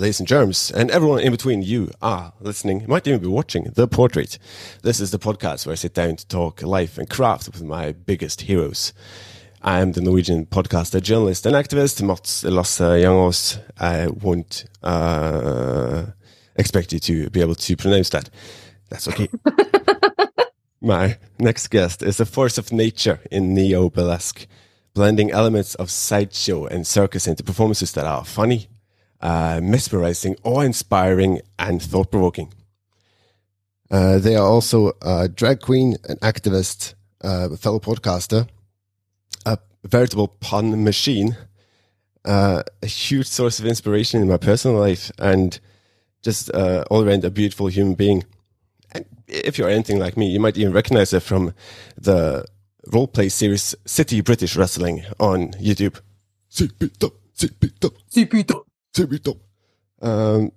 ladies and germs, and everyone in between, you are listening, might even be watching The Portrait. This is the podcast where I sit down to talk life and craft with my biggest heroes. I am the Norwegian podcaster, journalist, and activist, Mats Lasse Jangås. I won't uh, expect you to be able to pronounce that. That's okay. My next guest is a force of nature in neo burlesque, blending elements of sideshow and circus into performances that are funny, uh, mesmerizing, awe inspiring, and thought provoking. Uh, they are also a drag queen, an activist, uh, a fellow podcaster, a veritable pun machine, uh, a huge source of inspiration in my personal life, and just uh, all around a beautiful human being. And if you're anything like me, you might even recognize her from the roleplay series City British Wrestling on YouTube. CPW, CPW, CPW, CPW. Um,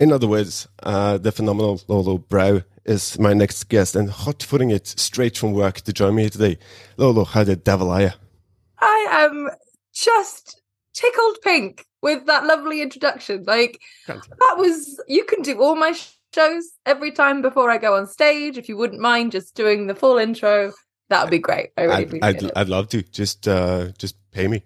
in other words, uh, the phenomenal Lolo Brow is my next guest and hot footing it straight from work to join me here today. Lolo, how the devil are you? I am just tickled pink with that lovely introduction. Like, that was, you can do all my shows every time before I go on stage. If you wouldn't mind just doing the full intro, that would be great. I really I'd, I'd. I'd love to. Just, uh, just pay me.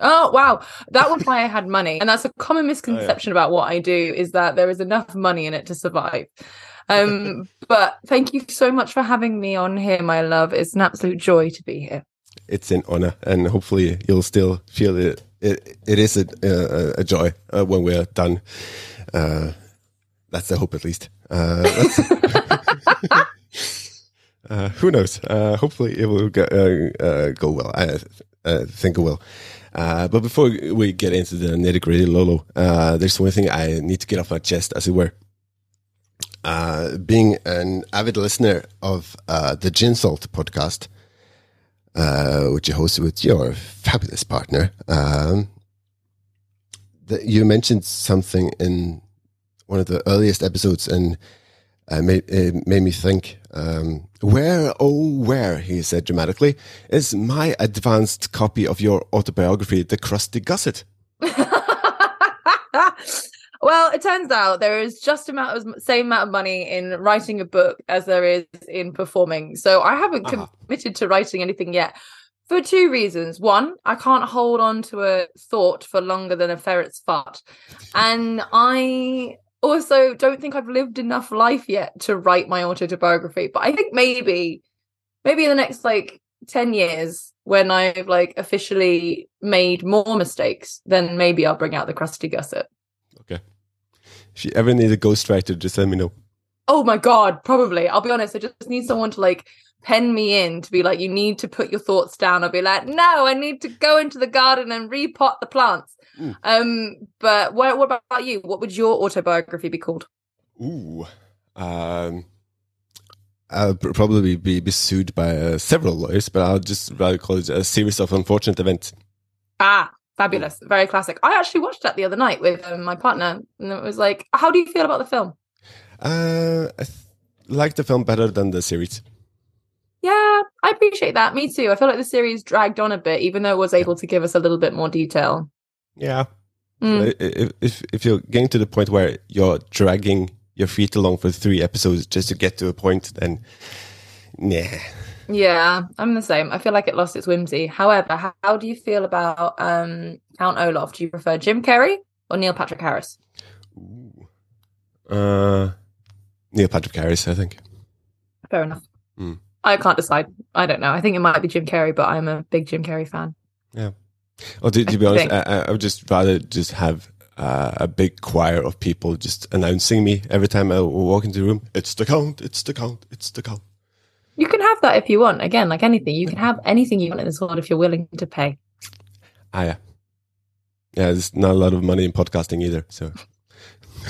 Oh wow, that was why I had money, and that's a common misconception about what I do is that there is enough money in it to survive. Um, but thank you so much for having me on here, my love. It's an absolute joy to be here. It's an honor, and hopefully you'll still feel it. It, it is a, a, a joy uh, when we're done. Uh, that's the hope, at least. Uh, uh, who knows? Uh, hopefully, it will go, uh, uh, go well. I uh, think it will. Uh, but before we get into the nitty gritty, Lolo, uh, there's one thing I need to get off my chest, as it were. Uh, being an avid listener of uh, the Gin Salt podcast, uh, which you hosted with your fabulous partner, um, you mentioned something in one of the earliest episodes, and uh, made, it made me think, um, where, oh, where, he said dramatically, is my advanced copy of your autobiography, The Crusty Gusset? well, it turns out there is just amount of same amount of money in writing a book as there is in performing. So I haven't Ah. committed to writing anything yet. For two reasons. One, I can't hold on to a thought for longer than a ferret's fart. And I also don't think I've lived enough life yet to write my autobiography. But I think maybe, maybe in the next like 10 years, when I've like officially made more mistakes, then maybe I'll bring out the crusty gusset. Okay. If you ever need a ghostwriter, just let me know. Oh my god, probably. I'll be honest, I just need someone to like pen me in to be like, you need to put your thoughts down. I'll be like, no, I need to go into the garden and repot the plants. Mm. Um, but what, what about you? What would your autobiography be called? Ooh. Um, I'll pr- probably be, be sued by uh, several lawyers, but I'll just rather call it a series of unfortunate events. Ah, fabulous. Very classic. I actually watched that the other night with um, my partner, and it was like, how do you feel about the film? Uh, I th- like the film better than the series. Yeah, I appreciate that. Me too. I feel like the series dragged on a bit, even though it was able to give us a little bit more detail. Yeah. Mm. I- i- If, if you're getting to the point where you're dragging your feet along for three episodes just to get to a point, then nah. Yeah, I'm the same. I feel like it lost its whimsy. However, how, how do you feel about um, Count Olaf? Do you prefer Jim Carrey or Neil Patrick Harris? Uh, Neil Patrick Harris, I think. Fair enough. Mm. I can't decide. I don't know. I think it might be Jim Carrey, but I'm a big Jim Carrey fan. Or to, to be honest, I, I- I would just rather just have uh, a big choir of people just announcing me every time I walk into the room. It's the count. It's the count. It's the count. You can have that if you want. Again, like anything, you can have anything you want in this world if you're willing to pay. Ah, yeah. Yeah, there's not a lot of money in podcasting either. So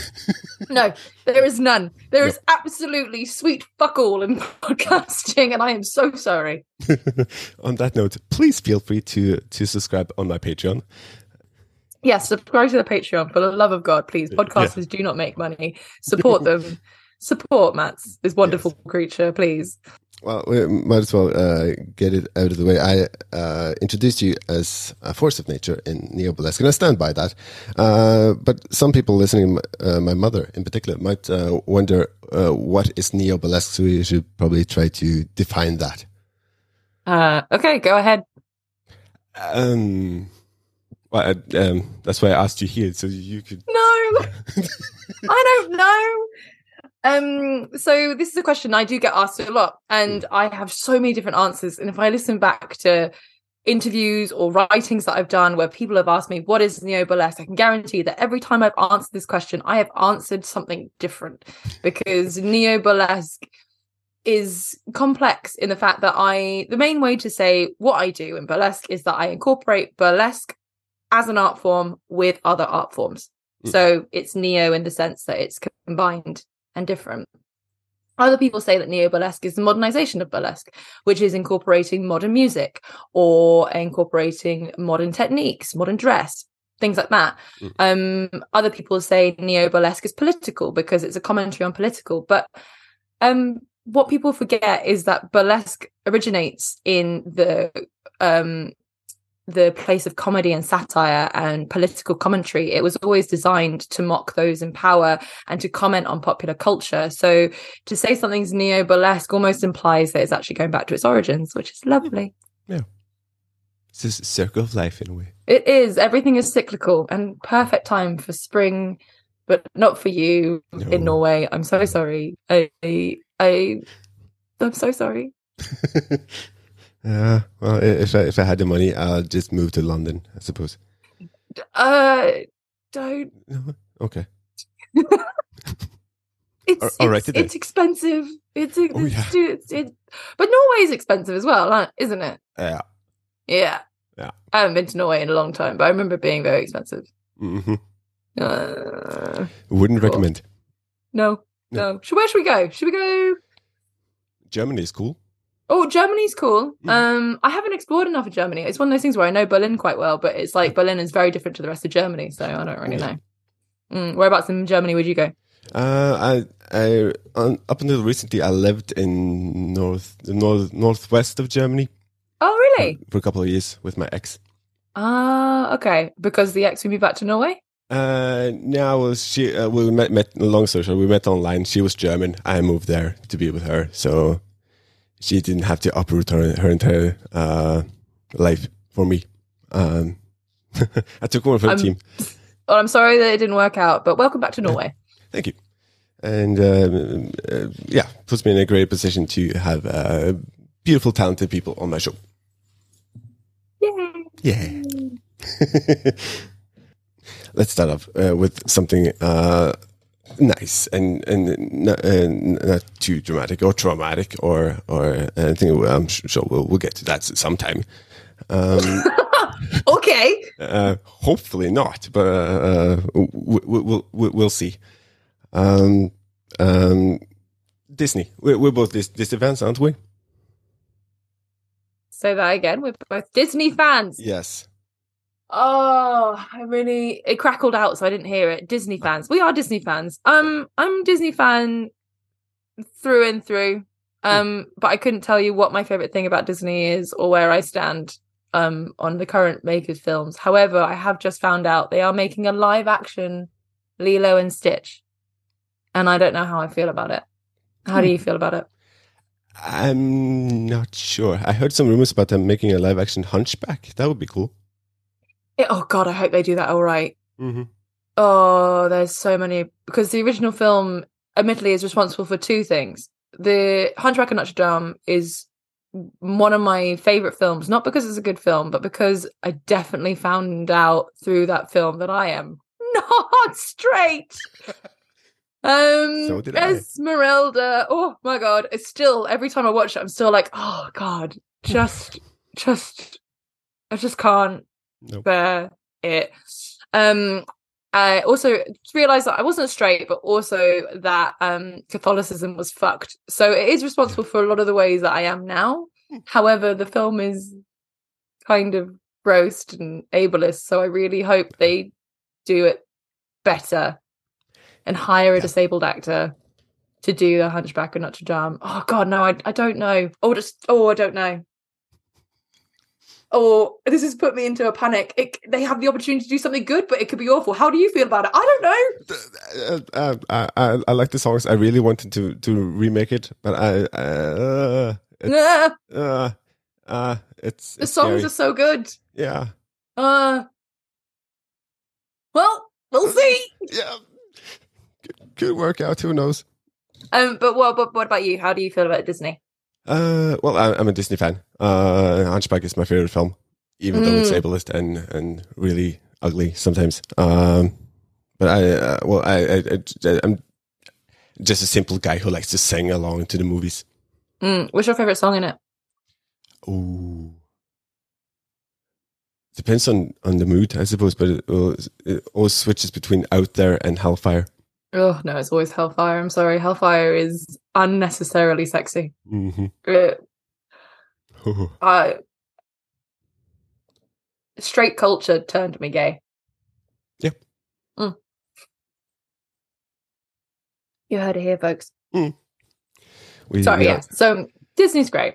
No, there is none. There is absolutely sweet fuck all in podcasting, and I am so sorry. on that note, please feel free to to subscribe on my Patreon. Yes, subscribe to the Patreon for the love of God, please. Podcasters do not make money. Support them. Support Mats, this wonderful creature, please. Well, we might as well uh, get it out of the way. I uh, introduced you as a force of nature in Neo Burlesque, and I stand by that. Uh, but some people listening, uh, my mother in particular, might uh, wonder uh, what is Neo Burlesque, so we should probably try to define that. Uh, okay, go ahead. Um, well, um, that's why I asked you here, so you could. No, I don't know. Um, so this is a question I do get asked a lot, and I have so many different answers. And if I listen back to interviews or writings that I've done where people have asked me, what is neo burlesque? I can guarantee that every time I've answered this question, I have answered something different because neo burlesque is complex in the fact that I, the main way to say what I do in burlesque is that I incorporate burlesque as an art form with other art forms. Mm. So it's neo in the sense that it's combined and different. Other people say that neo burlesque is the modernization of burlesque, which is incorporating modern music or incorporating modern techniques, modern dress, things like that. Mm. Um, other people say neo burlesque is political because it's a commentary on political. But um, what people forget is that burlesque originates in the um, the place of comedy and satire and political commentary. It was always designed to mock those in power and to comment on popular culture. So to say something's neo burlesque almost implies that it's actually going back to its origins, which is lovely. Yeah. It's just a circle of life in a way. It is. Everything is cyclical and perfect time for spring, but not for you No. in Norway. I'm so sorry. I, I, I I'm so sorry. Yeah. well, if I, if I had the money, I'll just move to London, I suppose. Uh, don't. Okay. It's All- all right, it's, it's expensive. It's, it's, Oh, yeah. it's, it, but Norway's expensive as well, isn't it? Yeah. Yeah. Yeah. I haven't been to Norway in a long time, but I remember it being very expensive. hmm Uh, Wouldn't Cool. recommend. no, No. no. Should, where should we go? Should we go? Germany is cool. Oh, Germany's cool. Mhm. Um, I haven't explored enough of Germany. It's one of those things where I know Berlin quite well, but it's like Berlin is very different to the rest of Germany, so I don't really Yeah. know. Mm, whereabouts in Germany would you go? Uh, I, I, um, up until recently, I lived in north, north, northwest of Germany Oh, really? for a couple of years with my ex. Ah, okay. Because the ex we moved back to Norway. Uh, now well, she, uh, we met, met, long story short, we met online. She was German. I moved there to be with her. So she didn't have to uproot her, her entire, uh, life for me. Um, I took one for the I'm- team. Well, I'm sorry that it didn't work out, but welcome back to Norway. Thank you. And um, uh, yeah, puts me in a great position to have uh, beautiful, talented people on my show. Yay. Yeah. Let's start off uh, with something uh, nice and and not, uh, not too dramatic or traumatic or or anything. I'm sure we'll we'll get to that sometime. Um, okay. uh, hopefully not, but uh, we, we'll we'll we'll see. Um, um, Disney. We're, we're both Dis- Disney fans, aren't we? Say that again. We're both Disney fans. Yes. Oh, I really it crackled out, so I didn't hear it. Disney fans. We are Disney fans. Um, I'm Disney fan through and through. Um, but I couldn't tell you what my favorite thing about Disney is or where I stand um on the current makers films. However, I have just found out they are making a live action Lilo and Stitch. And I don't know how I feel about it. How do you feel about it? I'm not sure. I heard some rumors about them making a live action Hunchback. That would be cool. It- oh god, I hope they do that all right. Mm-hmm. Oh, there's so many because the original film, admittedly, is responsible for two things. The Hunchback of Notre Dame is one of my favorite films, not because it's a good film, but because I definitely found out through that film that I am not straight. Um, So did I. Esmeralda. Oh my god! It's still every time I watch it, I'm still like, oh god, just, just, I just can't Nope. bear it. Um, I also realized that I wasn't straight, but also that um Catholicism was fucked. So it is responsible for a lot of the ways that I am now. However, the film is kind of gross and ableist, so I really hope they do it better and hire a disabled actor to do the Hunchback of Notre Dame. Oh God, no, I I don't know. Oh, just oh, I don't know. Oh, this has put me into a panic. It, they have the opportunity to do something good, but it could be awful. How do you feel about it? I don't know. Uh, uh, I, I, I like the songs. I really wanted to to remake it, but I uh, it's, uh, uh, it's, the songs scary. are so good. yeah Uh, well, we'll see. yeah. Could, could work out. Who knows? Um, but what, but what about you? How do you feel about Disney? Uh, well, I, I'm a Disney fan. Uh, Hunchback is my favorite film, even though it's Mm. ableist and and really ugly sometimes. Um, but I, uh, well, I, I, I, I'm just a simple guy who likes to sing along to the movies. Mm, what's your favorite song in it? Ooh. Depends on, on the mood, I suppose, but it, it always switches between Out There and Hellfire. Oh no, it's always Hellfire. I'm sorry, Hellfire is unnecessarily sexy. Mm-hmm. Uh, I straight culture turned me gay. Yeah. Mm. You heard it here, folks. we, Sorry, we, yeah. So Disney's great.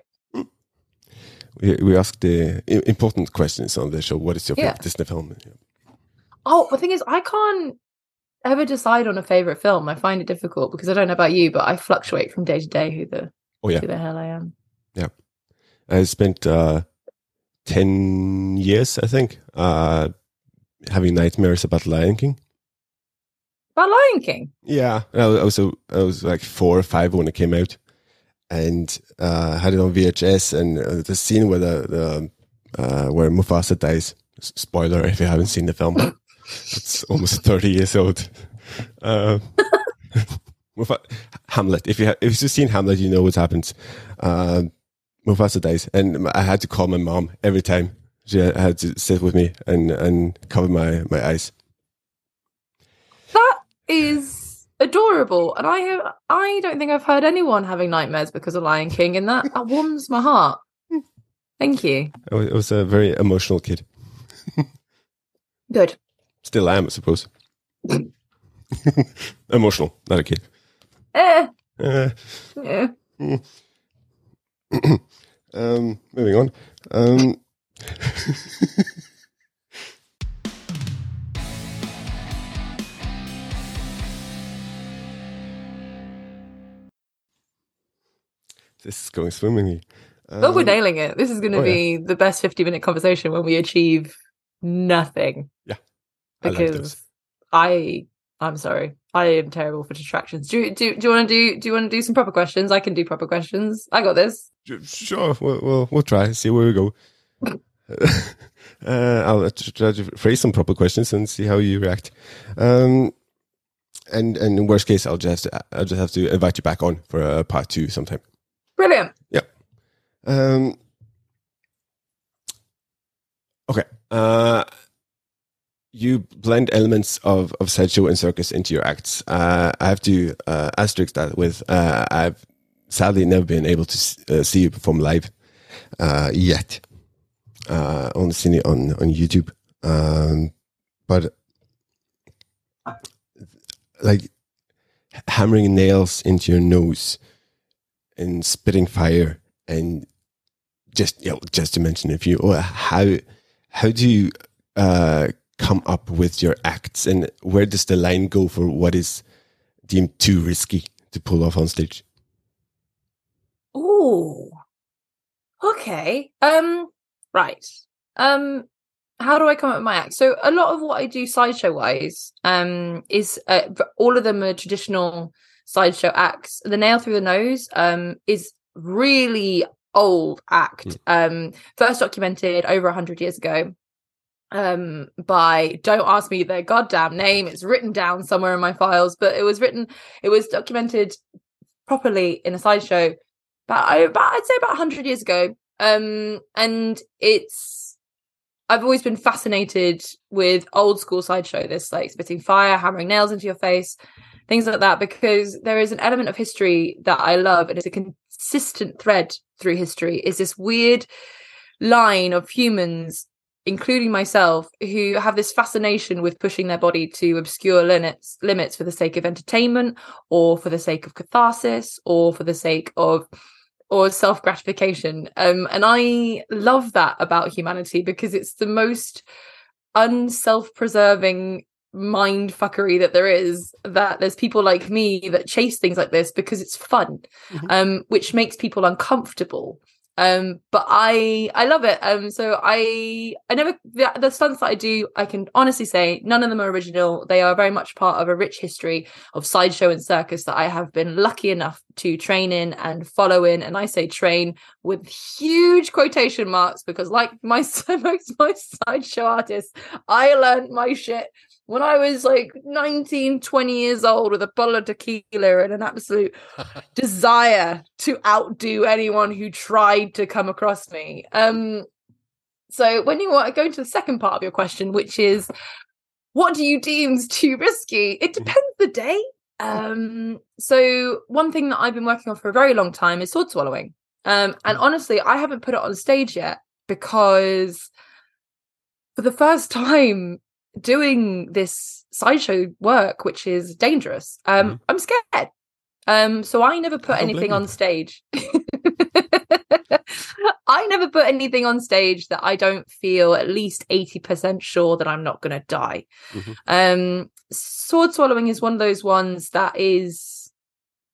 we, we ask the important questions on the show. What is your Yeah. favorite Disney film? Oh, the thing is, I can't ever decide on a favorite film. I find it difficult because I don't know about you, but I fluctuate from day to day who the Oh, yeah. who the hell I am. Yeah, I spent uh, 10 years, I think, uh, having nightmares about Lion King. About Lion King. Yeah, I was, I was, I was like four or five when it came out, and uh, had it on VHS. And uh, the scene where the, the uh, where Mufasa dies. Spoiler if you haven't seen the film, it's almost thirty years old. Uh, Hamlet. If you ha- if you've seen Hamlet, you know what happens. Uh, Mufasa dies, and I had to call my mom every time. She had to sit with me and and cover my my eyes. That is adorable, and I have I don't think I've heard anyone having nightmares because of Lion King, and that, that warms my heart. Thank you. I I was a very emotional kid. Good. Still am, I suppose. Emotional, not a kid. Eh, Uh, eh. um, moving on. Um, this is going swimmingly. Oh, we're Um, nailing it. This is going to oh, yeah. be the best 50 minute conversation when we achieve nothing. I like Because those. I, I'm sorry, I am terrible for distractions. Do you- do do you want to do do you want to do some proper questions? I can do proper questions. I got this. Sure, we'll, we'll, we'll try, see where we go. uh, I'll try to phrase some proper questions and see how you react. Um, and, and in worst case, I'll just I'll just have to invite you back on for a part two sometime. Brilliant. Um, okay. Uh, you blend elements of, of sideshow and circus into your acts. Uh, I have to uh, asterisk that with uh, I've sadly never been able to uh, see you perform live uh, yet. Uh, only seen it on on YouTube. Um, but like hammering nails into your nose and spitting fire and just you know, just to mention a few or how how do you uh come up with your acts and where does the line go for what is deemed too risky to pull off on stage Oh, Okay. Um. Right. Um. How do I come up with my act? So a lot of what I do sideshow wise, um, is uh, all of them are traditional sideshow acts. The nail through the nose, um, is really old act. Um, first documented over a hundred years ago. Um, by don't ask me their goddamn name. It's written down somewhere in my files, but it was written. It was documented properly in a sideshow about, I- about I'd say about 100 years ago. Um, and it's I've always been fascinated with old school sideshow, this like spitting fire, hammering nails into your face, things like that, because there is an element of history that I love, and it's a consistent thread through history. Is this weird line of humans including myself, who have this fascination with pushing their body to obscure limits limits for the sake of entertainment or for the sake of catharsis or for the sake of or self gratification. Um, and I love that about humanity because it's the most unself preserving mind fuckery that there is that there's people like me that chase things like this because it's fun mm-hmm. um which makes people uncomfortable um but i i love it. Um so i i never the, the stunts that i do i can honestly say none of them are original. They are very much part of a rich history of sideshow and circus that i have been lucky enough to train in and follow in. And i say train with huge quotation marks because like my most my sideshow artists i learned my shit when I was like 19, 20 years old with a bottle of tequila and an absolute desire to outdo anyone who tried to come across me. Um, so when you want go into the second part of your question, which is what do you deem too risky? It mm-hmm. depends the day. Um, so one thing that I've been working on for a very long time is sword swallowing. Um, and mm. honestly, I haven't put it on stage yet because for the first time doing this sideshow work, which is dangerous, um, mm-hmm. I'm scared. Um, so I never put anything on stage. I never put anything on stage that I don't feel at least 80% sure that I'm not going to die. Mm-hmm. Um, sword swallowing is one of those ones that is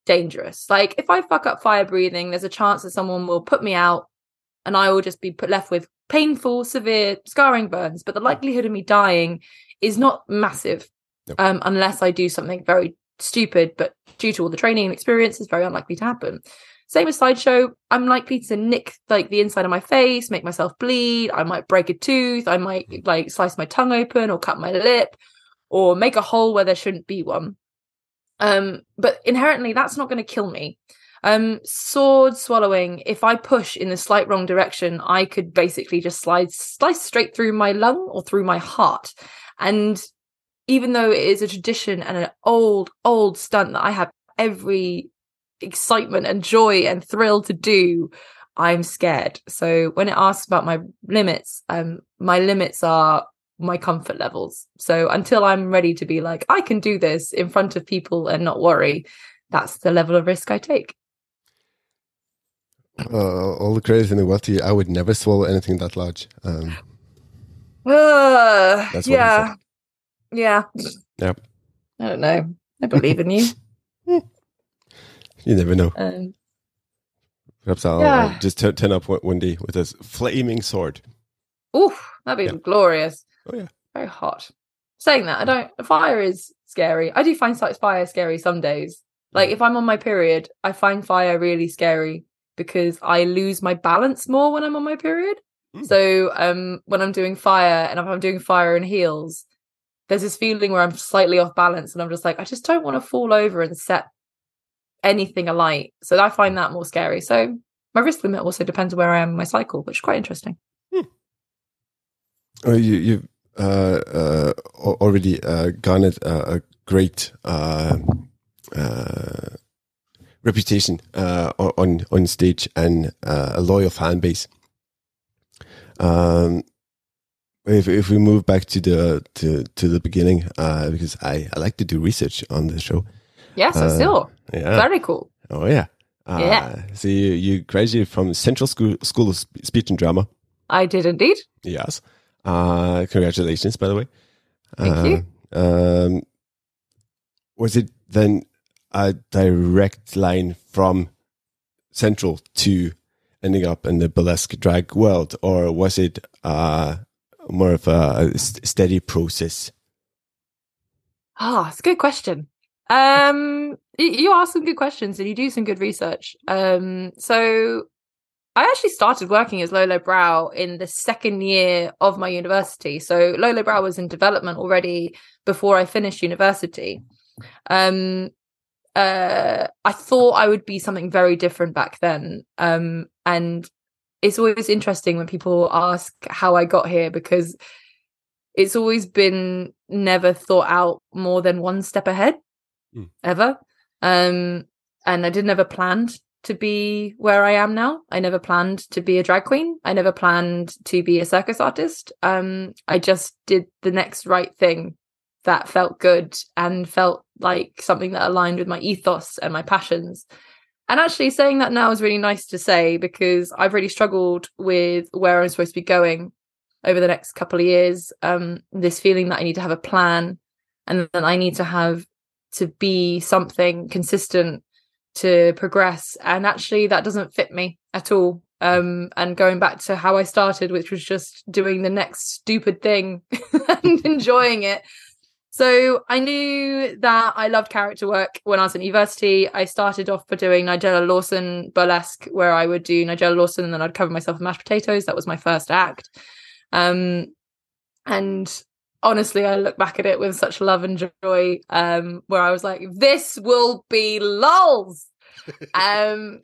dangerous. Like if I fuck up fire breathing, there's a chance that someone will put me out and I will just be put left with painful, severe scarring burns, but the likelihood of me dying is not massive um, unless I do something very stupid, but due to all the training and experience, it's very unlikely to happen. Same as sideshow, I'm likely to nick like the inside of my face, make myself bleed. I might break a tooth. I might hmm. like slice my tongue open or cut my lip or make a hole where there shouldn't be one. Um, but inherently, that's not going to kill me. Um, sword swallowing, if I push in the slight wrong direction, I could basically just slide slice straight through my lung or through my heart. And even though it is a tradition and an old, old stunt that I have every excitement and joy and thrill to do, I'm scared. So when it asks about my limits, um, my limits are my comfort levels. So until I'm ready to be like, I can do this in front of people and not worry, that's the level of risk I take uh, all the credit in the world to you. I would never swallow anything that large. Um, uh, that's yeah, yeah, yep. I don't know. I believe in you. you never know. Um, Perhaps I'll yeah. just t- turn up one day with this flaming sword. Oof, that'd be yeah. glorious. Oh yeah, very hot. Saying that, I don't. Fire is scary. I do find fire scary some days. Like mm. if I'm on my period, I find fire really scary because I lose my balance more when I'm on my period. Mm. So um when I'm doing fire and if I'm doing fire in heels, there's this feeling where I'm slightly off balance and I'm just like, I just don't want to fall over and set anything alight. So I find that more scary. So my risk limit also depends where I am in my cycle, which is quite interesting. Hmm. Oh, you you uh, uh, already uh, garnered a great uh, uh, reputation uh, on on stage and uh, a loyal fan base. Um, if if we move back to the to to the beginning, uh, because I I like to do research on the show. Yes, I still. Yeah. Very cool. Oh yeah. Uh, yeah. So you, you graduated from Central School School of Speech and Drama. I did indeed. Yes. Uh, congratulations, by the way. Thank uh, you. Um, was it then a direct line from Central to ending up in the burlesque drag world, or was it uh, more of a, steady process? Ah, oh, it's a good question. Um, you ask some good questions and you do some good research. Um, so I actually started working as Lolo Brow in the second year of my university. So Lolo Brow was in development already before I finished university. Um, uh, I thought I would be something very different back then. Um, and it's always interesting when people ask how I got here because it's always been never thought out more than one step ahead mm. ever. Um, and I didn't ever planned. to be where I am now. I never planned to be a drag queen. I never planned to be a circus artist. Um, I just did the next right thing that felt good and felt like something that aligned with my ethos and my passions. And actually, saying that now is really nice to say because I've really struggled with where I'm supposed to be going over the next couple of years. Um, this feeling that I need to have a plan and then I need to have to be something consistent to progress. And actually, that doesn't fit me at all. Um, and going back to how I started, which was just doing the next stupid thing and enjoying it. So I knew that I loved character work when I was at university. I started off by doing Nigella Lawson burlesque, where I would do Nigella Lawson and then I'd cover myself in mashed potatoes. That was my first act. Um, and honestly, I look back at it with such love and joy, um, where I was like, this will be lulls. um,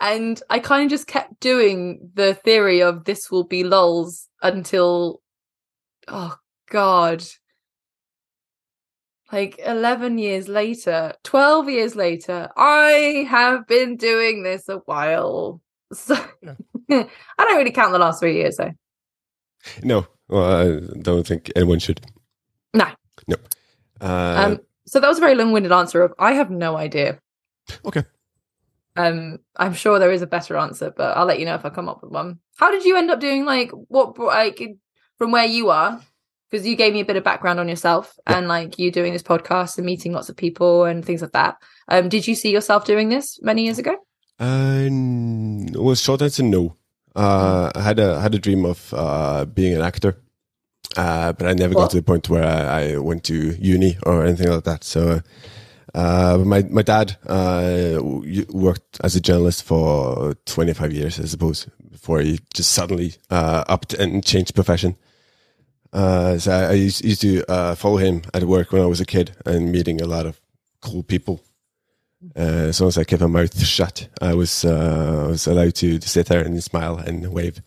and I kind of just kept doing the theory of this will be lulls until, oh God, like 11 years later, 12 years later, I have been doing this a while. So yeah. I don't really count the last three years though. No, well, I don't think anyone should. No. No. Uh, um, so that was a very long-winded answer of I have no idea. Okay. Um, I'm sure there is a better answer, but I'll let you know if I come up with one. How did you end up doing like what like from where you are? Because you gave me a bit of background on yourself yeah. and like you doing this podcast and meeting lots of people and things like that. Um, did you see yourself doing this many years ago? Uh, well, short answer no. Uh, I had a had a dream of uh, being an actor, uh, but I never what? got to the point where I, I, went to uni or anything like that. So, uh, my my dad uh, worked as a journalist for 25 years, I suppose, before he just suddenly uh, upped and changed profession. So I, I used, used to follow him at work when I was a kid and meeting a lot of cool people uh, as long as I kept my mouth shut, I was uh, I was allowed to, to sit there and smile and wave.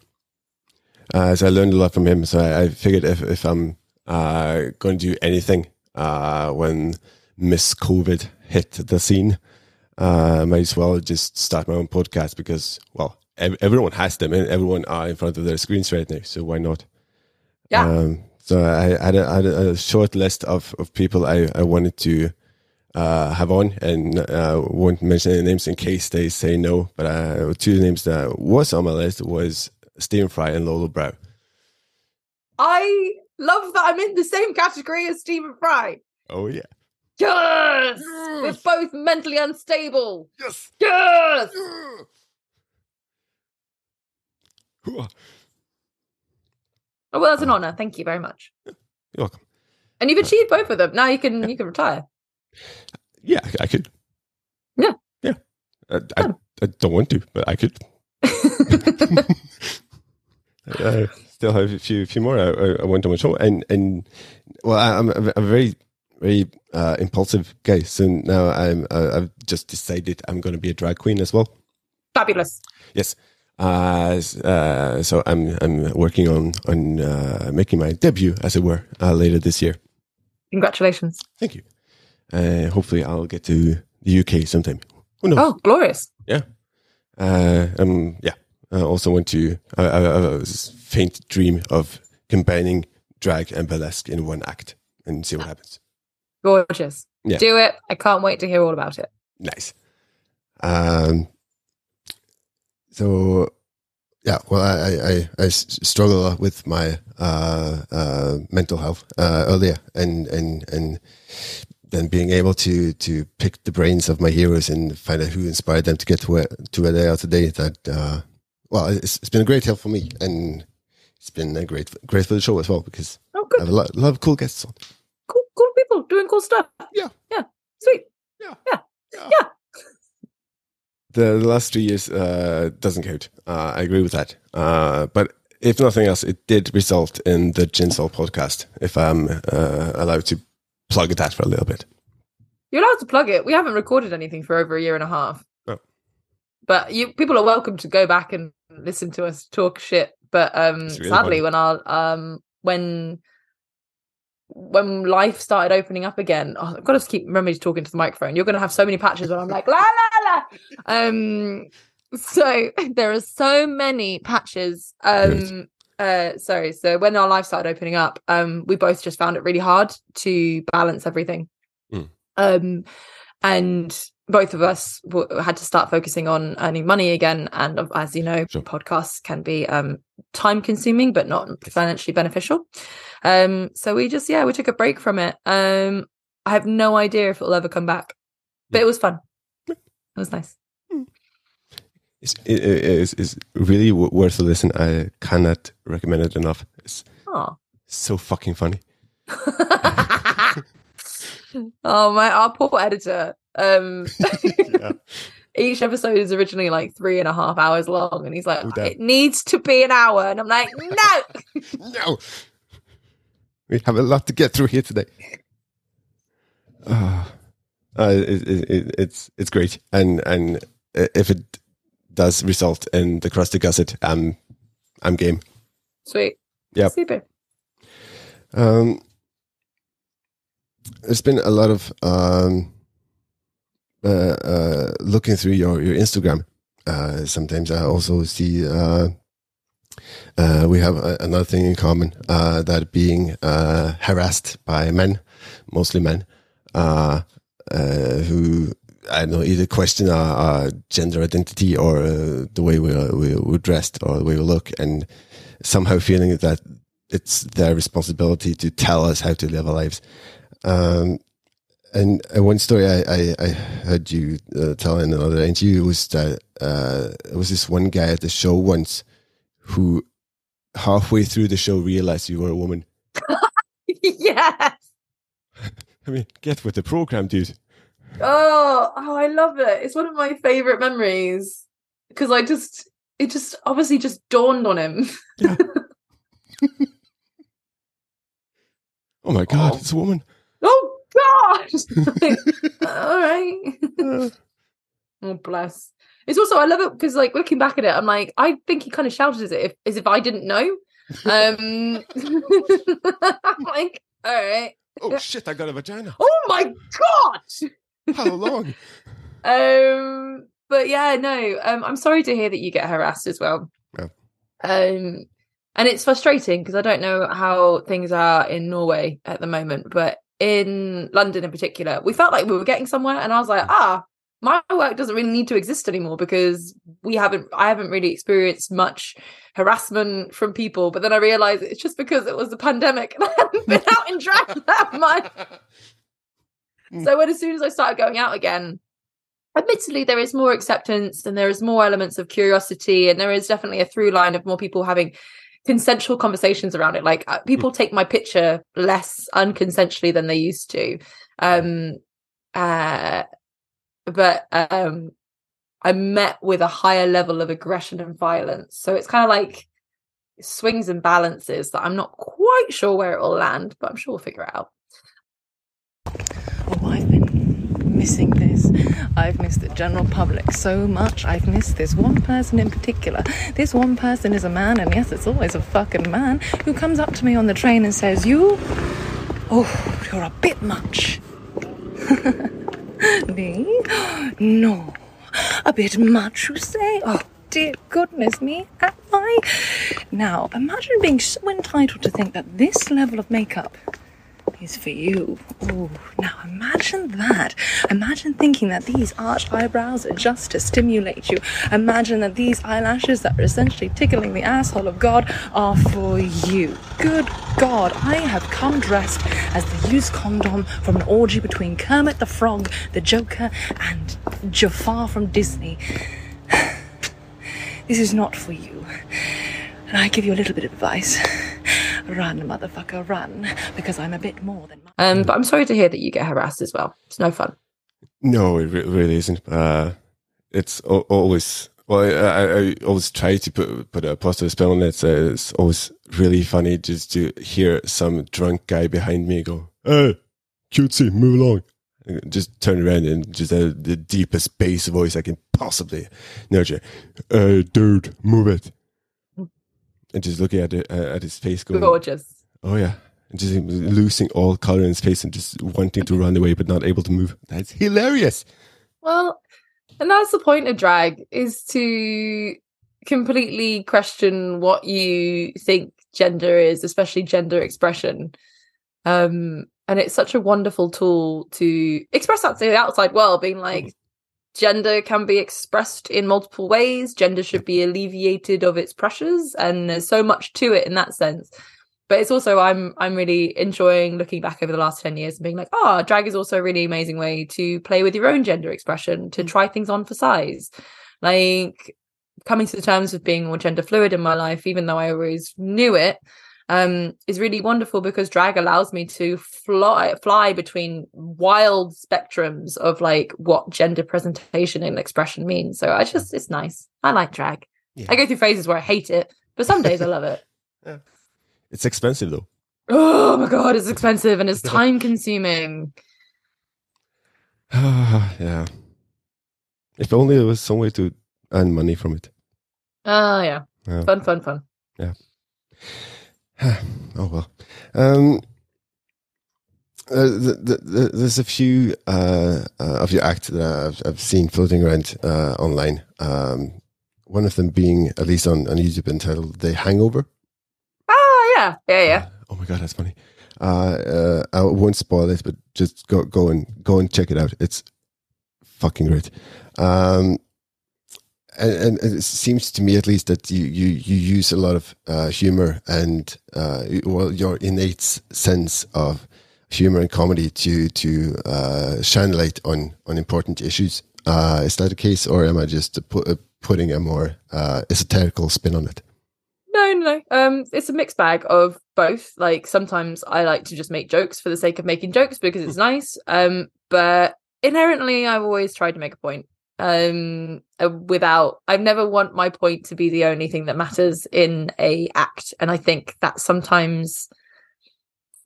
Uh, so I learned a lot from him. So I, I figured if if I'm uh, going to do anything uh, when Miss COVID hit the scene, uh, I might as well just start my own podcast because well, ev- everyone has them and everyone are in front of their screens right now. So why not? Yeah. Um, so I had, a, I had a short list of, of people I, I wanted to uh, have on, and uh, won't mention any names in case they say no. But uh, two names that was on my list was Stephen Fry and Lolo Brow. I love that I'm in the same category as Stephen Fry. Oh yeah. Yes! yes! We're both mentally unstable. Yes. Yes. Yeah. Oh well, that's an honor. Thank you very much. You're welcome. And you've achieved both of them. Now you can you can retire. Yeah, I could. Yeah. Yeah. I, I, I don't want to, but I could. I still have a few, few more I, I want on my show, and and well, I'm a, a very very uh, impulsive guy. So now I'm uh, I've just decided I'm going to be a drag queen as well. Fabulous. Yes. Uh, uh, so I'm I'm working on on uh, making my debut, as it were, uh, later this year. Congratulations! Thank you. Uh, hopefully, I'll get to the UK sometime. Who knows? Oh, glorious! Yeah. Uh, um. Yeah. I also want to. I, I, I have a faint dream of combining drag and burlesque in one act and see what happens. Gorgeous. Yeah. Do it. I can't wait to hear all about it. Nice. Um. So yeah, well, I, I, I struggle with my uh, uh, mental health uh, earlier, and and and then being able to to pick the brains of my heroes and find out who inspired them to get to where to where they are today. That uh, well, it's, it's been a great help for me, and it's been a great great for the show as well because oh, good. I have a lot, a lot of cool guests on. Cool, cool people doing cool stuff. Yeah, yeah, sweet. Yeah, yeah, yeah. yeah. The, last three years uh, doesn't count. Uh, I agree with that. Uh, but if nothing else, it did result in the Ginsol podcast. If I'm uh, allowed to plug that for a little bit. You're allowed to plug it. We haven't recorded anything for over a year and a half. Oh. But you people are welcome to go back and listen to us talk shit. But um really sadly funny. when our um when when life started opening up again, oh, I've got to keep remembering to talking to the microphone. You're going to have so many patches when I'm like la la la. Um, so there are so many patches. Um, uh, sorry. So when our life started opening up, um, we both just found it really hard to balance everything. Mm. Um, and both of us w- had to start focusing on earning money again. And as you know, Sure. podcasts can be um, time consuming, but not financially beneficial. Um, so we just, yeah, we took a break from it. Um, I have no idea if it'll ever come back, but it was fun. It was nice. It's, it, it- it's, it's really w- worth a listen. I cannot recommend it enough. It's Oh. so fucking funny. oh my our poor editor. Um Yeah. each episode is originally like three and a half hours long, and he's like, Oh, it needs to be an hour. And I'm like, no. no, we have a lot to get through here today. Uh, uh, it, it, it, it's it's great, and and if it does result in the crusty gusset, I'm I'm game. Sweet. Yep. Super. Um, there's been a lot of um, uh, uh, looking through your your Instagram. Uh, sometimes I also see uh, uh, we have a, another thing in common uh, that being uh, harassed by men, mostly men, uh, uh, who I know either question our, our gender identity or uh, the way we're, we- we're dressed or the way we look, and somehow feeling that it's their responsibility to tell us how to live our lives. Um, and uh, one story I, I, I heard you uh, tell in another interview was that uh, there was this one guy at the show once who halfway through the show realized you were a woman. yes. I mean, get with the program, dude. Oh, oh, I love it. It's one of my favorite memories because I just, it just obviously just dawned on him. Oh my god, Oh. it's a woman. Oh God! All right. Uh, Oh bless. It's also I love it because like looking back at it, I'm like I think he kind of shouted it if, as if I didn't know. Um, I'm like, all right. oh shit, I got a vagina. Oh my god. How long? Um, but yeah, no. Um, I'm sorry to hear that you get harassed as well. Yeah. Um, and it's frustrating because I don't know how things are in Norway at the moment, but in London in particular, we felt like we were getting somewhere, and I was like, ah, my work doesn't really need to exist anymore because we haven't, I haven't really experienced much harassment from people. But then I realized it's just because it was the pandemic and I haven't been out in drag that much. So when as soon as I started going out again, admittedly there is more acceptance and there is more elements of curiosity and there is definitely a through line of more people having consensual conversations around it. Like uh, people take my picture less unconsensually than they used to. Um uh but um I'm met with a higher level of aggression and violence. So it's kind of like swings and balances that I'm not quite sure where it will land, but I'm sure we'll figure it out. Oh, I've been missing this. I've missed the general public so much. I've missed this one person in particular. This one person is a man, and yes, it's always a fucking man who comes up to me on the train and says, You, oh, you're a bit much. me? No. A bit much, you say? Oh, dear goodness me, am I? Now, imagine being so entitled to think that this level of makeup is for you. Oh, now imagine that. Imagine thinking that these arched eyebrows are just to stimulate you. Imagine that these eyelashes that are essentially tickling the asshole of God are for you. Good God, I have come dressed as the used condom from an orgy between Kermit the Frog, the Joker, and Jafar from Disney. This is not for you. And I give you a little bit of advice. Run, motherfucker, run, because I'm a bit more than. Um, but I'm sorry to hear that you get harassed as well. It's no fun. No, it re- really isn't. Uh, it's al- always well. I, I, I always try to put put a positive spin on it. So it's always really funny just to hear some drunk guy behind me go, "Hey, cutesy, move along." Just turn around and just uh, the deepest bass voice I can possibly nurture. Hey, dude, move it. And just looking at it, uh, at his face, going, Gorgeous. "Oh yeah, and just losing all color in his face and just wanting to run away but not able to move. That's hilarious. Well, and that's the point of drag is to completely question what you think gender is, especially gender expression. Um, and it's such a wonderful tool to express that to the outside world, being like, gender can be expressed in multiple ways. Gender should be alleviated of its pressures, and there's so much to it in that sense. But it's also I'm I'm really enjoying looking back over the last ten years and being like, oh, drag is also a really amazing way to play with your own gender expression, to mm. try things on for size. Like coming to the terms with being more gender fluid in my life, even though I always knew it, um, is really wonderful because drag allows me to fly fly between wild spectrums of like what gender presentation and expression means. So I just it's nice. I like drag. Yeah. I go through phases where I hate it, but some days I love it. It's expensive though. Oh my god, it's expensive and it's time consuming. Ah yeah. If only there was some way to earn money from it. Oh yeah. Yeah. Fun, fun, fun. oh well. Um, uh, the, the, the, there's a few uh, uh, of your acts that I've, I've seen floating around uh, online. Um, one of them being, at least on, on YouTube, entitled "The Hangover." Oh yeah. Yeah, yeah. Oh my god, that's funny. Uh, uh, I won't spoil it, but just go go and go and check it out. It's fucking great. Um, and, and it seems to me, at least, that you you, you use a lot of uh, humor and uh, well, your innate sense of humor and comedy to to uh, shine light on on important issues. Uh, is that the case, or am I just put, uh, putting a more uh, esoterical spin on it? No, no, no. Um, it's a mixed bag of both. Like sometimes I like to just make jokes for the sake of making jokes because it's nice. Um, but inherently, I've always tried to make a point. Um, uh, without I've never want my point to be the only thing that matters in a act, and I think that's sometimes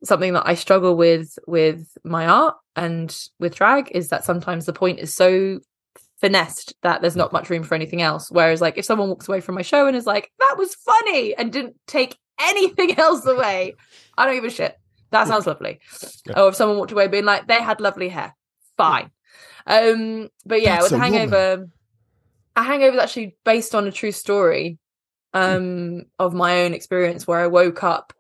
something that I struggle with with my art and with drag is that sometimes the point is so finessed that there's not much room for anything else. Whereas, like, if someone walks away from my show and is like, "That was funny," and didn't take anything else away, I don't give a shit. That sounds lovely. Yeah. Or if someone walked away being like, "They had lovely hair," fine. Um, but yeah, That's with a the woman. hangover, a hangover is actually based on a true story um of my own experience where I woke up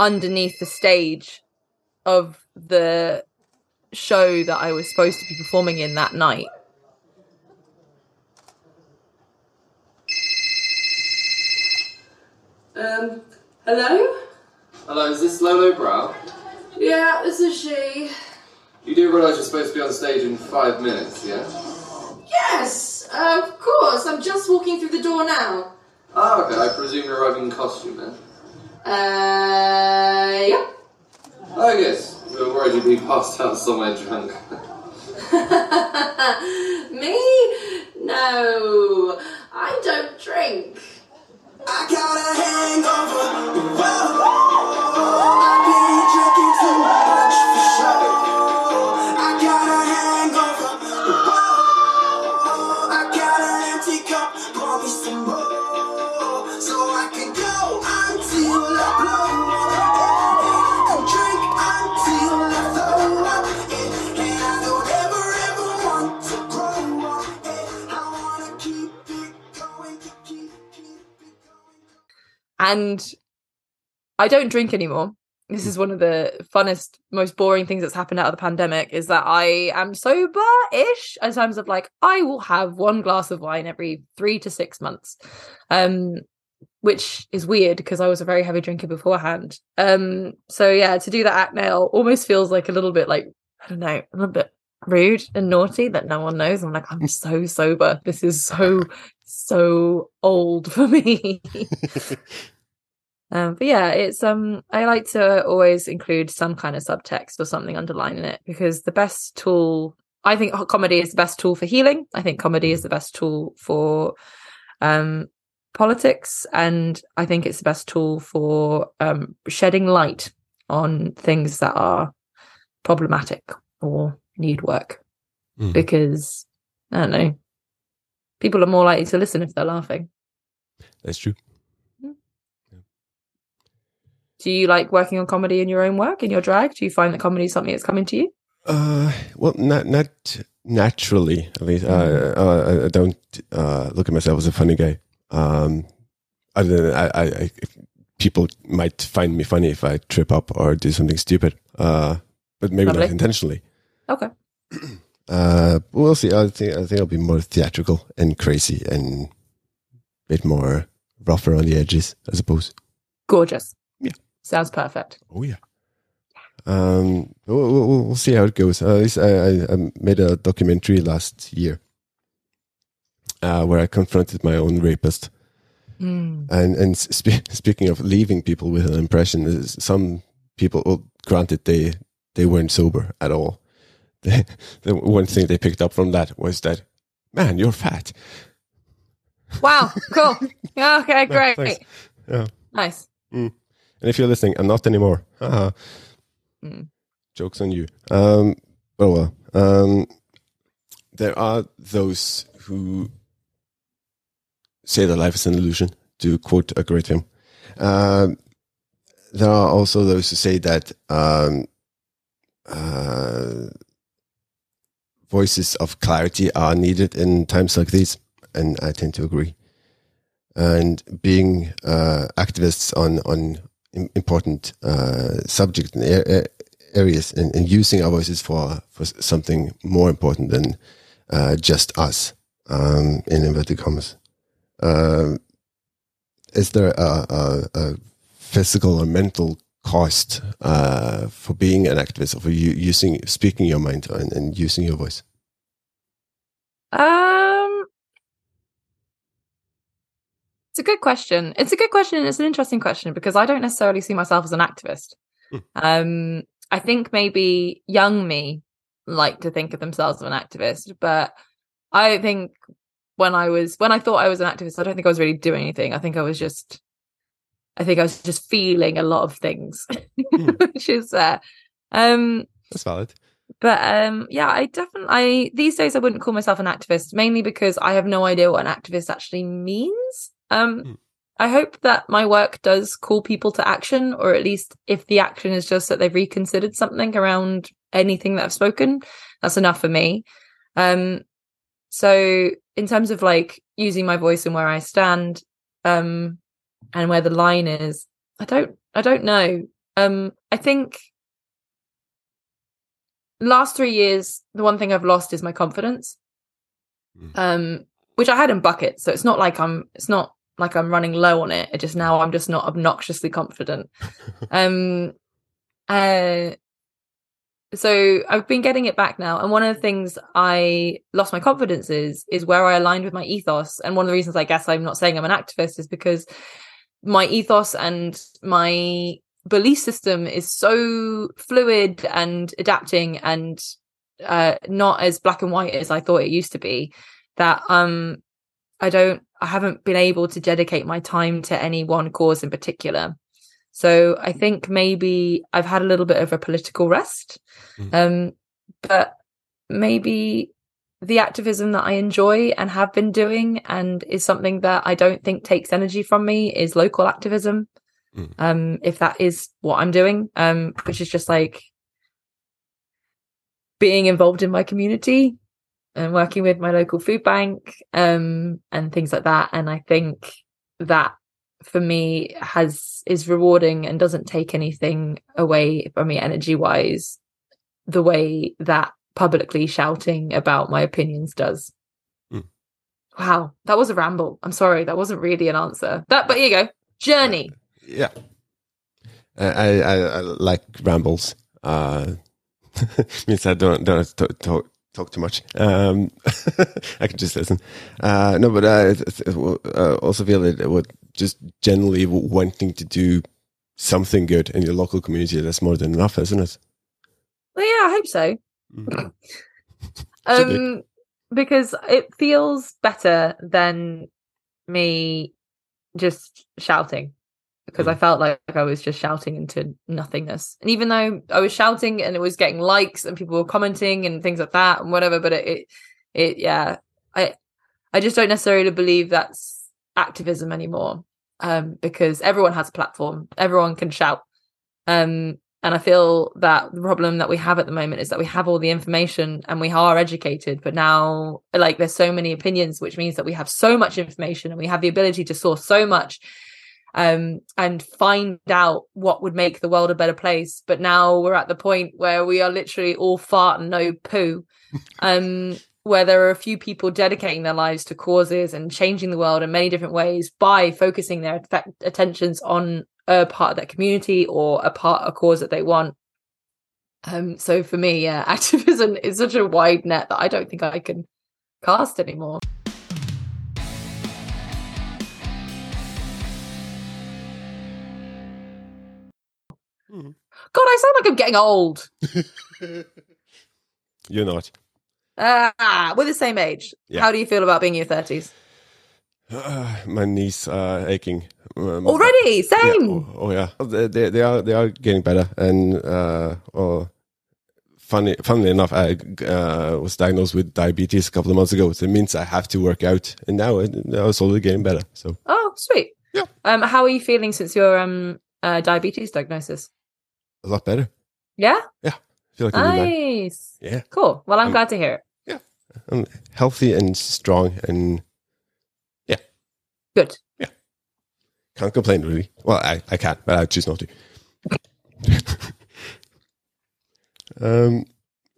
underneath the stage of the show that I was supposed to be performing in that night. Um, hello? Hello, is this Lolo Brow? Yeah, this is she. You do realise you're supposed to be on stage in five minutes, yeah? Yes, of course. I'm just walking through the door now. Ah, okay, I presume you're arriving in costume then? Uh, yeah. Oh, yes. We were worried you'd be passed out somewhere drunk. Me? No, I don't drink. I got a hangover. And I don't drink anymore. This is one of the funnest, most boring things that's happened out of the pandemic is that I am sober-ish in terms of like I will have one glass of wine every three to six months. Um which is weird because I was a very heavy drinker beforehand. Um so yeah, to do that act now almost feels like a little bit like, I don't know, a little bit rude and naughty that no one knows. I'm like, I'm so sober. This is so, so old for me. Um, but yeah, it's um I like to always include some kind of subtext or something underlining it because the best tool I think comedy is the best tool for healing. I think comedy is the best tool for um politics and I think it's the best tool for um shedding light on things that are problematic or need work Mm. because I don't know people are more likely to listen if they're laughing. That's true. Do you like working on comedy in your own work, in your drag? Do you find that comedy is something that's coming to you? Uh, well, not not naturally. At least uh, uh, I don't uh, look at myself as a funny guy. Um, other than I, I, I people might find me funny if I trip up or do something stupid. Uh, but maybe Lovely. not intentionally. Okay. Uh, we'll see. I think I think I'll be more theatrical and crazy and a bit more rougher on the edges, I suppose. Gorgeous. Sounds perfect. Oh yeah. Um, we'll, we'll, we'll see how it goes. Uh, I, I, made a documentary last year uh, where I confronted my own rapist. Mm. And and spe- speaking of leaving people with an impression, some people, well, granted, they they weren't sober at all. The, the one thing they picked up from that was that, man, you're fat. Wow. Cool. Okay. Great. thanks. Yeah. Nice. And if you're listening, I'm not anymore. Haha. Mm. Jokes on you. Um, oh well. Um, there are those who say that life is an illusion, to quote a great film. Um, there are also those who say that um, uh, voices of clarity are needed in times like these, and I tend to agree. And being uh, activists on on important uh, subjects and a- areas, and, and using our voices for for something more important than uh, just us, um, in inverted commas. Um is there a, a, a physical or mental cost uh, for being an activist, or for you using speaking your mind and, and using your voice? Um, it's a good question. It's a good question. It's an interesting question because I don't necessarily see myself as an activist. Hmm. Um, I think maybe young me like to think of themselves as an activist, but I don't think when I was when I thought I was an activist, I don't think I was really doing anything. I think I was just, I think I was just feeling a lot of things, Hmm. which is uh, um, That's valid. but um yeah i definitely I, these days i wouldn't call myself an activist mainly because i have no idea what an activist actually means um Hmm. i hope that my work does call people to action or at least if the action is just that they've reconsidered something around anything that i've spoken that's enough for me um so in terms of like using my voice and where i stand um and where the line is i don't i don't know um i think last three years, the one thing I've lost is my confidence. Mm. Um, which I had in buckets. So it's not like I'm it's not like I'm running low on it. It just now I'm just not obnoxiously confident. um uh so I've been getting it back now. And one of the things I lost my confidence is is where I aligned with my ethos. And one of the reasons I guess I'm not saying I'm an activist is because my ethos and my belief system is so fluid and adapting and uh not as black and white as I thought it used to be that um I don't I haven't been able to dedicate my time to any one cause in particular. So I think maybe I've had a little bit of a political rest. Mhm. Um but maybe the activism that I enjoy and have been doing and is something that I don't think takes energy from me is local activism. Mm. Um if that is what I'm doing, um which is just like being involved in my community and working with my local food bank um and things like that and i think that for me has is rewarding and doesn't take anything away from me energy wise the way that publicly shouting about my opinions does Mm. wow that was a ramble i'm sorry that wasn't really an answer that but here you go journey Yeah. I, I, I I like rambles. Uh, means I don't don't have to talk, talk, too much. Um, I can just listen. Uh, no, but I uh, also feel that would just generally wanting to do something good in your local community. That's more than enough, isn't it? well yeah i hope so Mm. Be. um because it feels better than me just shouting because I felt like I was just shouting into nothingness. And even though I was shouting and it was getting likes and people were commenting and things like that and whatever, but it, it, it yeah, I, I just don't necessarily believe that's activism anymore. Um, because everyone has a platform, everyone can shout. Um, and I feel that the problem that we have at the moment is that we have all the information and we are educated, but now like there's so many opinions, which means that we have so much information and we have the ability to source so much um, and find out what would make the world a better place. But now we're at the point where we are literally all fart and no poo. Um, where there are a few people dedicating their lives to causes and changing the world in many different ways by focusing their effect- attentions on a part of that community or a part a cause that they want um so for me yeah activism is such a wide net that i don't think i can cast anymore god i sound like i'm getting old You're not. ah we're the same age Yeah. how do you feel about being in your 30s my knees are aching. Um, already yeah, same oh, oh yeah, they, they, they are they are getting better. And uh, oh, funny, funnily enough, I uh, was diagnosed with diabetes a couple of months ago. So it means I have to work out, and now it, now it's slowly getting better. So oh sweet Yeah. um how are you feeling since your um uh, diabetes diagnosis a lot better. yeah I feel like nice Yeah. cool well i'm Um, glad to hear it fine. I'm healthy and strong, and yeah. good Yeah. can't complain really. Well, I, I can, but I choose not to. um,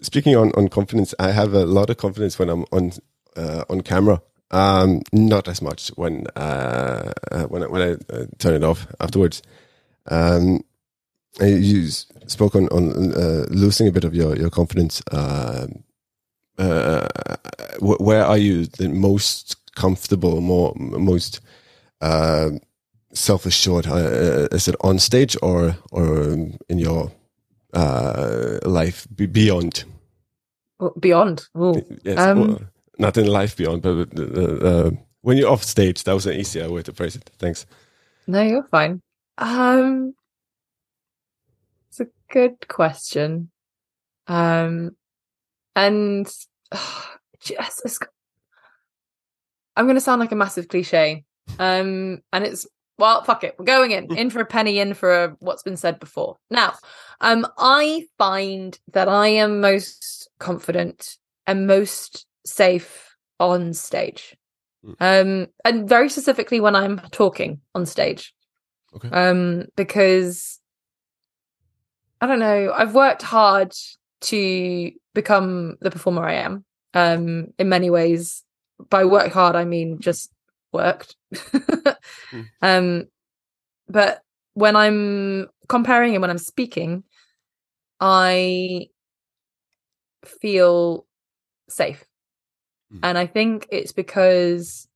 speaking on, on confidence, I have a lot of confidence when I'm on uh, on camera. Um, not as much when uh, uh, when I, when I uh, turn it off afterwards. Um, you spoke on on uh, losing a bit of your your confidence. Um uh, where are you the most comfortable, more most uh, self assured? Uh, is it on stage or or in your uh, life be- beyond? Beyond Ooh. Yes, Um, well, not in life beyond, but uh, uh, when you're off stage. That was an easier way to phrase it. Thanks. no you're fine um it's a good question. Um and just it's, i'm gonna sound like a massive cliche. Um and it's well fuck it we're going in in for a penny in for a, what's been said before. Now um i find that i am most confident and most safe on stage. Mm. um and very specifically when i'm talking on stage. Okay. um because i don't know. I've worked hard to become the performer i am um in many ways. By work hard i mean just worked. Um but when i'm comparing and when i'm speaking i feel safe. Mm. and i think it's because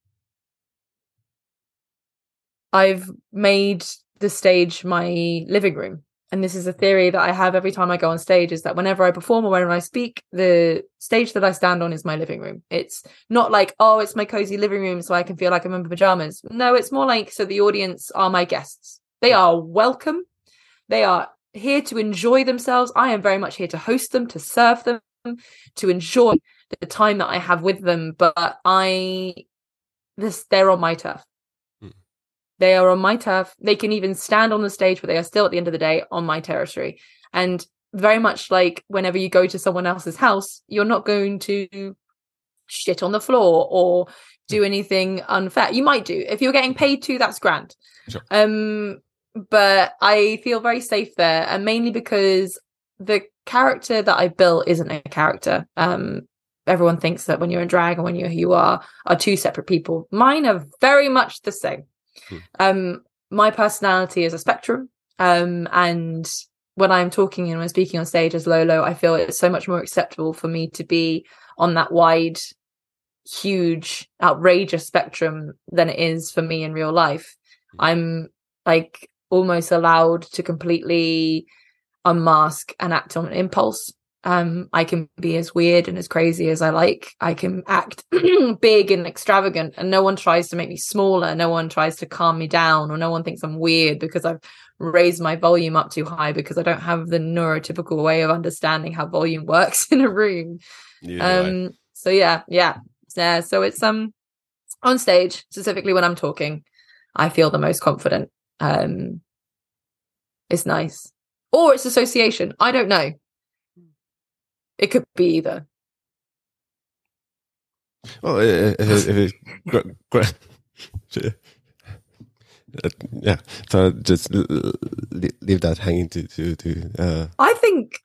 i've made the stage my living room and this is a theory that i have every time i go on stage is that whenever i perform or whenever i speak the stage that i stand on is my living room. It's not like oh it's my cozy living room so i can feel like i'm in pajamas. No it's more like so the audience are my guests. They are welcome. They are here to enjoy themselves. I am very much here to host them to serve them to enjoy the time that i have with them but i this they're on my turf. They are on my turf. They can even stand on the stage but they are still at the end of the day on my territory. And very much like whenever you go to someone else's house you're not going to shit on the floor or do anything unfair. You might do. If you're getting paid to that's grand. Sure. um but i feel very safe there and mainly because the character that i built isn't a character. Um everyone thinks that when you're in drag and when you're who you are are two separate people. Mine are very much the same Hmm. um my personality is a spectrum um and when i'm talking and when speaking on stage as lolo i feel it's so much more acceptable for me to be on that wide huge outrageous spectrum than it is for me in real life. I'm like almost allowed to completely unmask and act on an impulse um i can be as weird and as crazy as i like i can act big and extravagant and no one tries to make me smaller no one tries to calm me down or no one thinks i'm weird because i've raised my volume up too high because i don't have the neurotypical way of understanding how volume works in a room I. um so yeah yeah yeah so it's um on stage specifically when i'm talking i feel the most confident um it's nice or it's association. I don't know. It could be either. Well, uh, if it, if it gra- gra- Uh, yeah, so just leave that hanging to to to. Uh, I think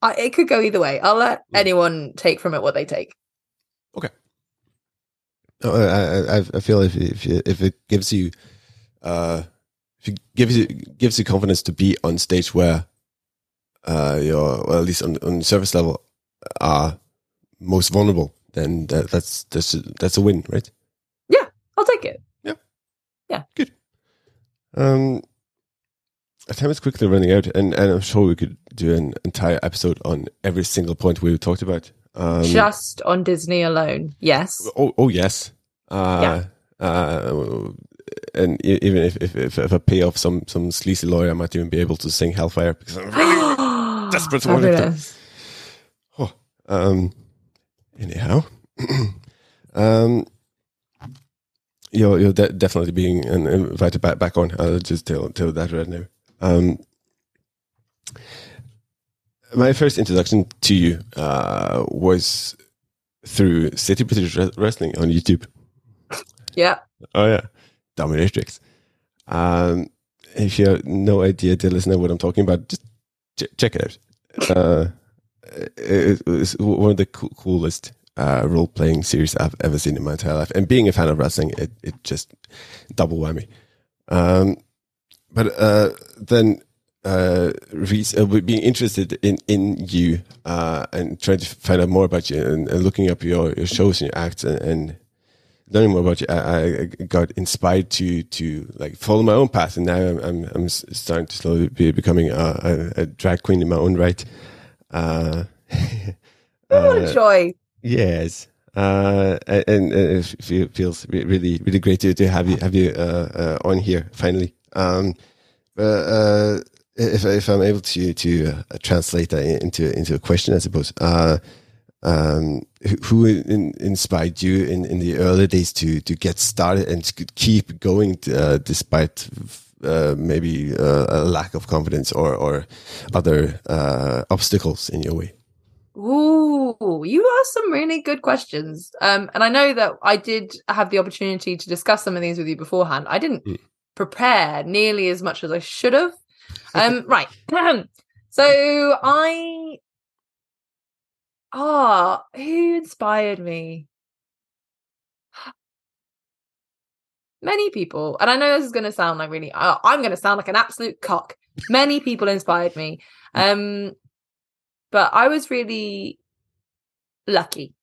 I, it could go either way. I'll let anyone take from it what they take. Okay. I, I, I feel if if if it gives you, uh, if it gives you gives you confidence to be on stage where, uh, you're well, at least on on surface level, are most vulnerable, then that, that's that's a, that's a win, right? Yeah, I'll take it. Yeah, yeah, good. Um, our time is quickly running out, and, and I'm sure we could do an entire episode on every single point we talked about. Um, Just on Disney alone. Yes. Oh, oh yes. Uh, uh, and even if, if, if, if I pay off some, some sleazy lawyer, I might even be able to sing Hellfire because I'm really desperate to want it um, anyhow, um, you're you're de- definitely being invited back back on. I'll just tell tell that right now. Um, my first introduction to you uh, was through City British Re- Wrestling on YouTube. Yeah. Oh yeah, dominatrix. Um, if you have no idea, dear listener, what I'm talking about, just ch- check it out. Uh, it's one of the coo- coolest uh, role playing series I've ever seen in my entire life. And being a fan of wrestling, it it just double whammy. Um, but uh, then uh, Reese, uh, being interested in in you uh, and trying to find out more about you and, and looking up your, your shows and your acts and, and learning more about you, I, I got inspired to to like follow my own path, and now I'm I'm, I'm starting to slowly be becoming a, a, a drag queen in my own right. Uh, What uh, a joy. Yes. Uh, and, and it feels really, really great to, to have you have you uh, uh, on here finally. Um, but uh, if if I'm able to to uh, translate that into into a question, I suppose. Uh, um, who in, inspired you in, in the early days to to get started and to keep going uh, despite uh, maybe uh, a lack of confidence or or other uh, obstacles in your way? Ooh, you asked some really good questions. Um, and I know that I did have the opportunity to discuss some of these with you beforehand. I didn't Mm. prepare nearly as much as I should have. Um, right. so I ah, who inspired me? Many people, and I know this is going to sound like really. Uh, I'm going to sound like an absolute cock. Many people inspired me. Um, but I was really lucky.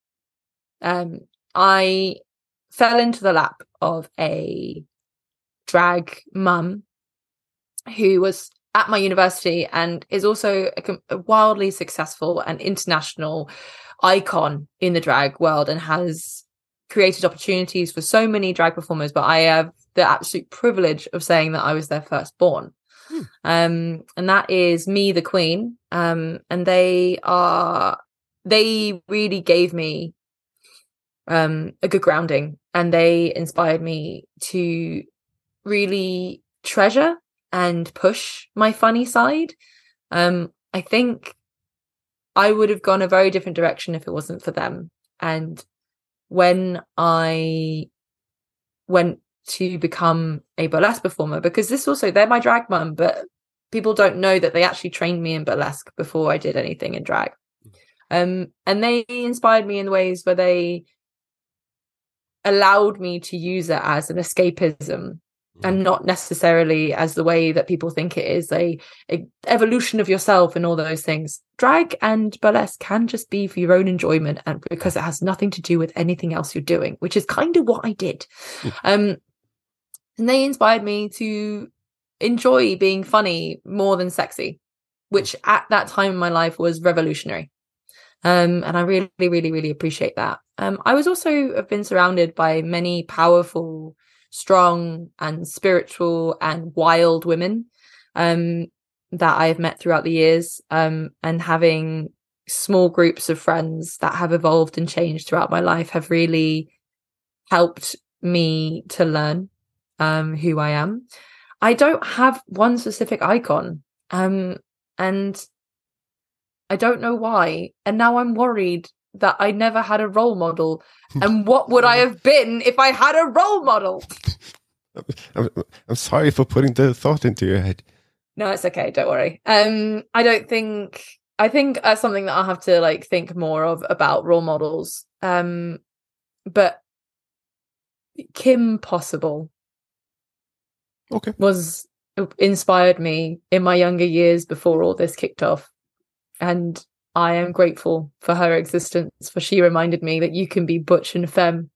Um, I fell into the lap of a drag mum who was at my university and is also a, a wildly successful and international icon in the drag world and has created opportunities for so many drag performers. But I have the absolute privilege of saying that I was their firstborn. Um, and that is me, the queen. Um, and they are, they really gave me um, a good grounding and they inspired me to really treasure and push my funny side. Um, I think I would have gone a very different direction if it wasn't for them. And when I went to become a burlesque performer, because this also, they're my drag mum, but people don't know that they actually trained me in burlesque before I did anything in drag. Um, and they inspired me in ways where they allowed me to use it as an escapism and not necessarily as the way that people think it is a, a evolution of yourself and all those things. Drag and burlesque can just be for your own enjoyment and because it has nothing to do with anything else you're doing which is kind of what i did. Um and they inspired me to enjoy being funny more than sexy which at that time in my life was revolutionary. Um and i really really really appreciate that. Um i was also have been surrounded by many powerful strong and spiritual and wild women um that I've met throughout the years um and having small groups of friends that have evolved and changed throughout my life have really helped me to learn um who I am. I don't have one specific icon. Um and I don't know why. And now I'm worried that I never had a role model. And what would I have been if I had a role model? I'm, I'm sorry for putting the thought into your head. No, it's okay. Don't worry. Um, I don't think. I think that's something that I'll have to like think more of about role models. Um, but Kim Possible Okay. was inspired me in my younger years before all this kicked off, and I am grateful for her existence. For she reminded me that you can be butch and femme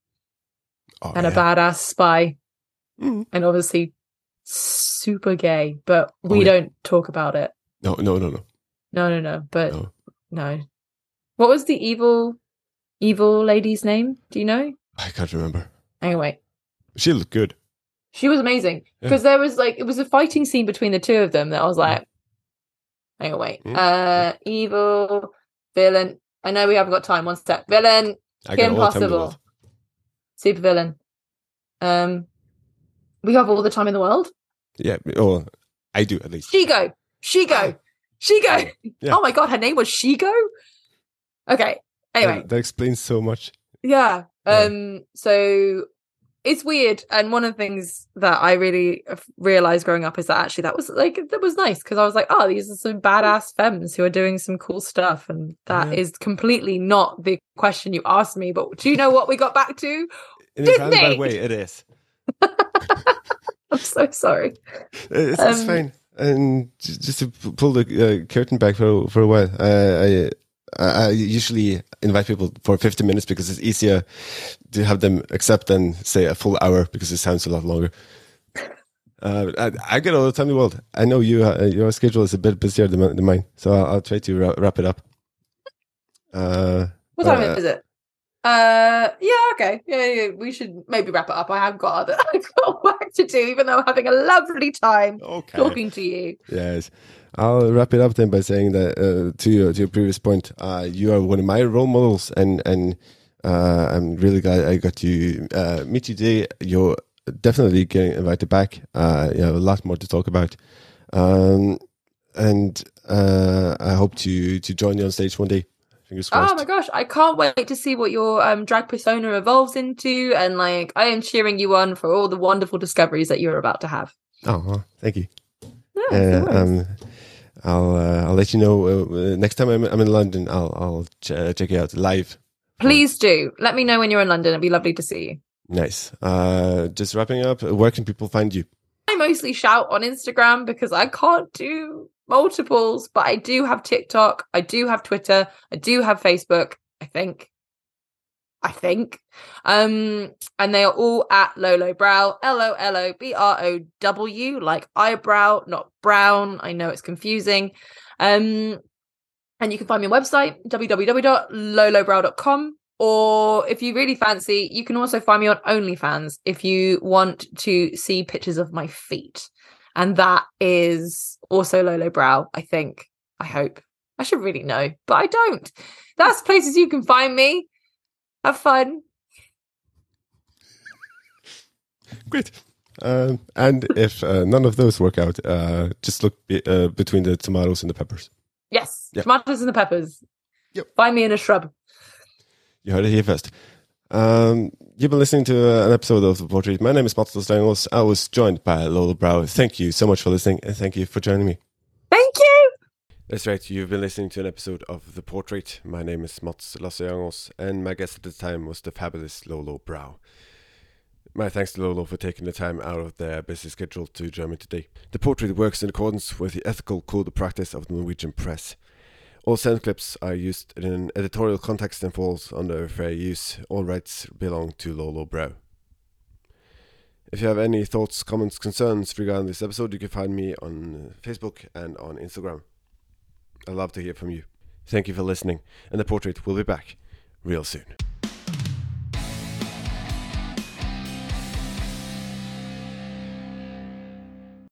Oh, and a badass spy, Mm. and obviously super gay. But we Oh, yeah. don't talk about it. No, no, no, no. No, no, no. But No. no. What was the evil, evil lady's name? Do you know? I can't remember. Anyway, She looked good. she was amazing because there was like it was a fighting scene between the two of them that I was like, anyway, Mm. uh, evil villain. I know we haven't got time. One step, villain, Kim got all the time in the Possible, super villain. Um, we have all the time in the world. Yeah. or I do at least. Shego, Shego, Shego. Yeah. Oh my god, her name was Shego. Okay. Anyway, That, that explains so much. Yeah. Yeah. Um so it's weird and one of the things that I really realized growing up is that actually that was like that was nice because I was like oh these are some badass femmes who are doing some cool stuff and that is Yeah. completely not the question you asked me but do you know what we got back to? In a roundabout way, it is. I'm so sorry. It's, it's Um, fine. And just to pull the uh, curtain back for for a while, uh, I I usually invite people for 50 minutes because it's easier to have them accept than say a full hour because it sounds a lot longer. Uh, I, I get all the time in the world. I know you uh, your schedule is a bit busier than, than mine, so I'll, I'll try to wra- wrap it up. Uh, What time Uh, is it? Uh yeah, okay. Yeah, yeah, we should maybe wrap it up. I have got other I've got work to do, even though I'm having a lovely time okay. talking to you. Yes. I'll wrap it up then by saying that uh, to your to your previous point, uh, you are one of my role models, and and uh, I'm really glad I got to uh, meet you today. You're definitely getting invited back. Uh, you have a lot more to talk about, um, and uh, I hope to to join you on stage one day. Fingers crossed. Oh my gosh, I can't wait to see what your um, drag persona evolves into. And like, I am cheering you on for all the wonderful discoveries that you're about to have. Oh, thank you. Yeah, Uh, no um, I'll uh, I'll let you know uh, uh, next time I'm, I'm in London. I'll I'll ch- uh, check you out live. Please do let me know when you're in London. It'd be lovely to see you. Nice. Uh, just wrapping up. Where can people find you? I mostly shout on Instagram because I can't do multiples, but I do have TikTok, I do have Twitter, I do have Facebook, I think. I think. Um, and they are all at Lolo Brow, L O L O B R O W, like eyebrow, not brown. I know it's confusing. Um, and you can find me on website www.lolobrow.com. Or if you really fancy, you can also find me on OnlyFans if you want to see pictures of my feet. And that is also Lolo Brow, I think. I hope. I should really know, but I don't. That's places you can find me. Have fun. Great. Um, and if uh, none of those work out, uh, just look be, uh, between the tomatoes and the peppers. Yes. Yep. Tomatoes and the peppers. Yep. Find me in a shrub. You heard it here first. Um, you've been listening to uh, an episode of The Portrait. My name is Mats Stengels. I was joined by Lolo Brow. Thank you so much for listening, and thank you for joining me. Thank you. That's right. You've been listening to an episode of The Portrait. My name is Mats Lasseangos, and my guest at the time was the fabulous Lolo Brow. My thanks to Lolo for taking the time out of their busy schedule to join me today. The Portrait works in accordance with the ethical code of practice of the Norwegian press. All sound clips are used in an editorial context and falls under fair use. All rights belong to Lolo Brow. If you have any thoughts, comments, concerns regarding this episode, you can find me on Facebook and on Instagram. I'd love to hear from you. Thank you for listening, and the portrait will be back real soon.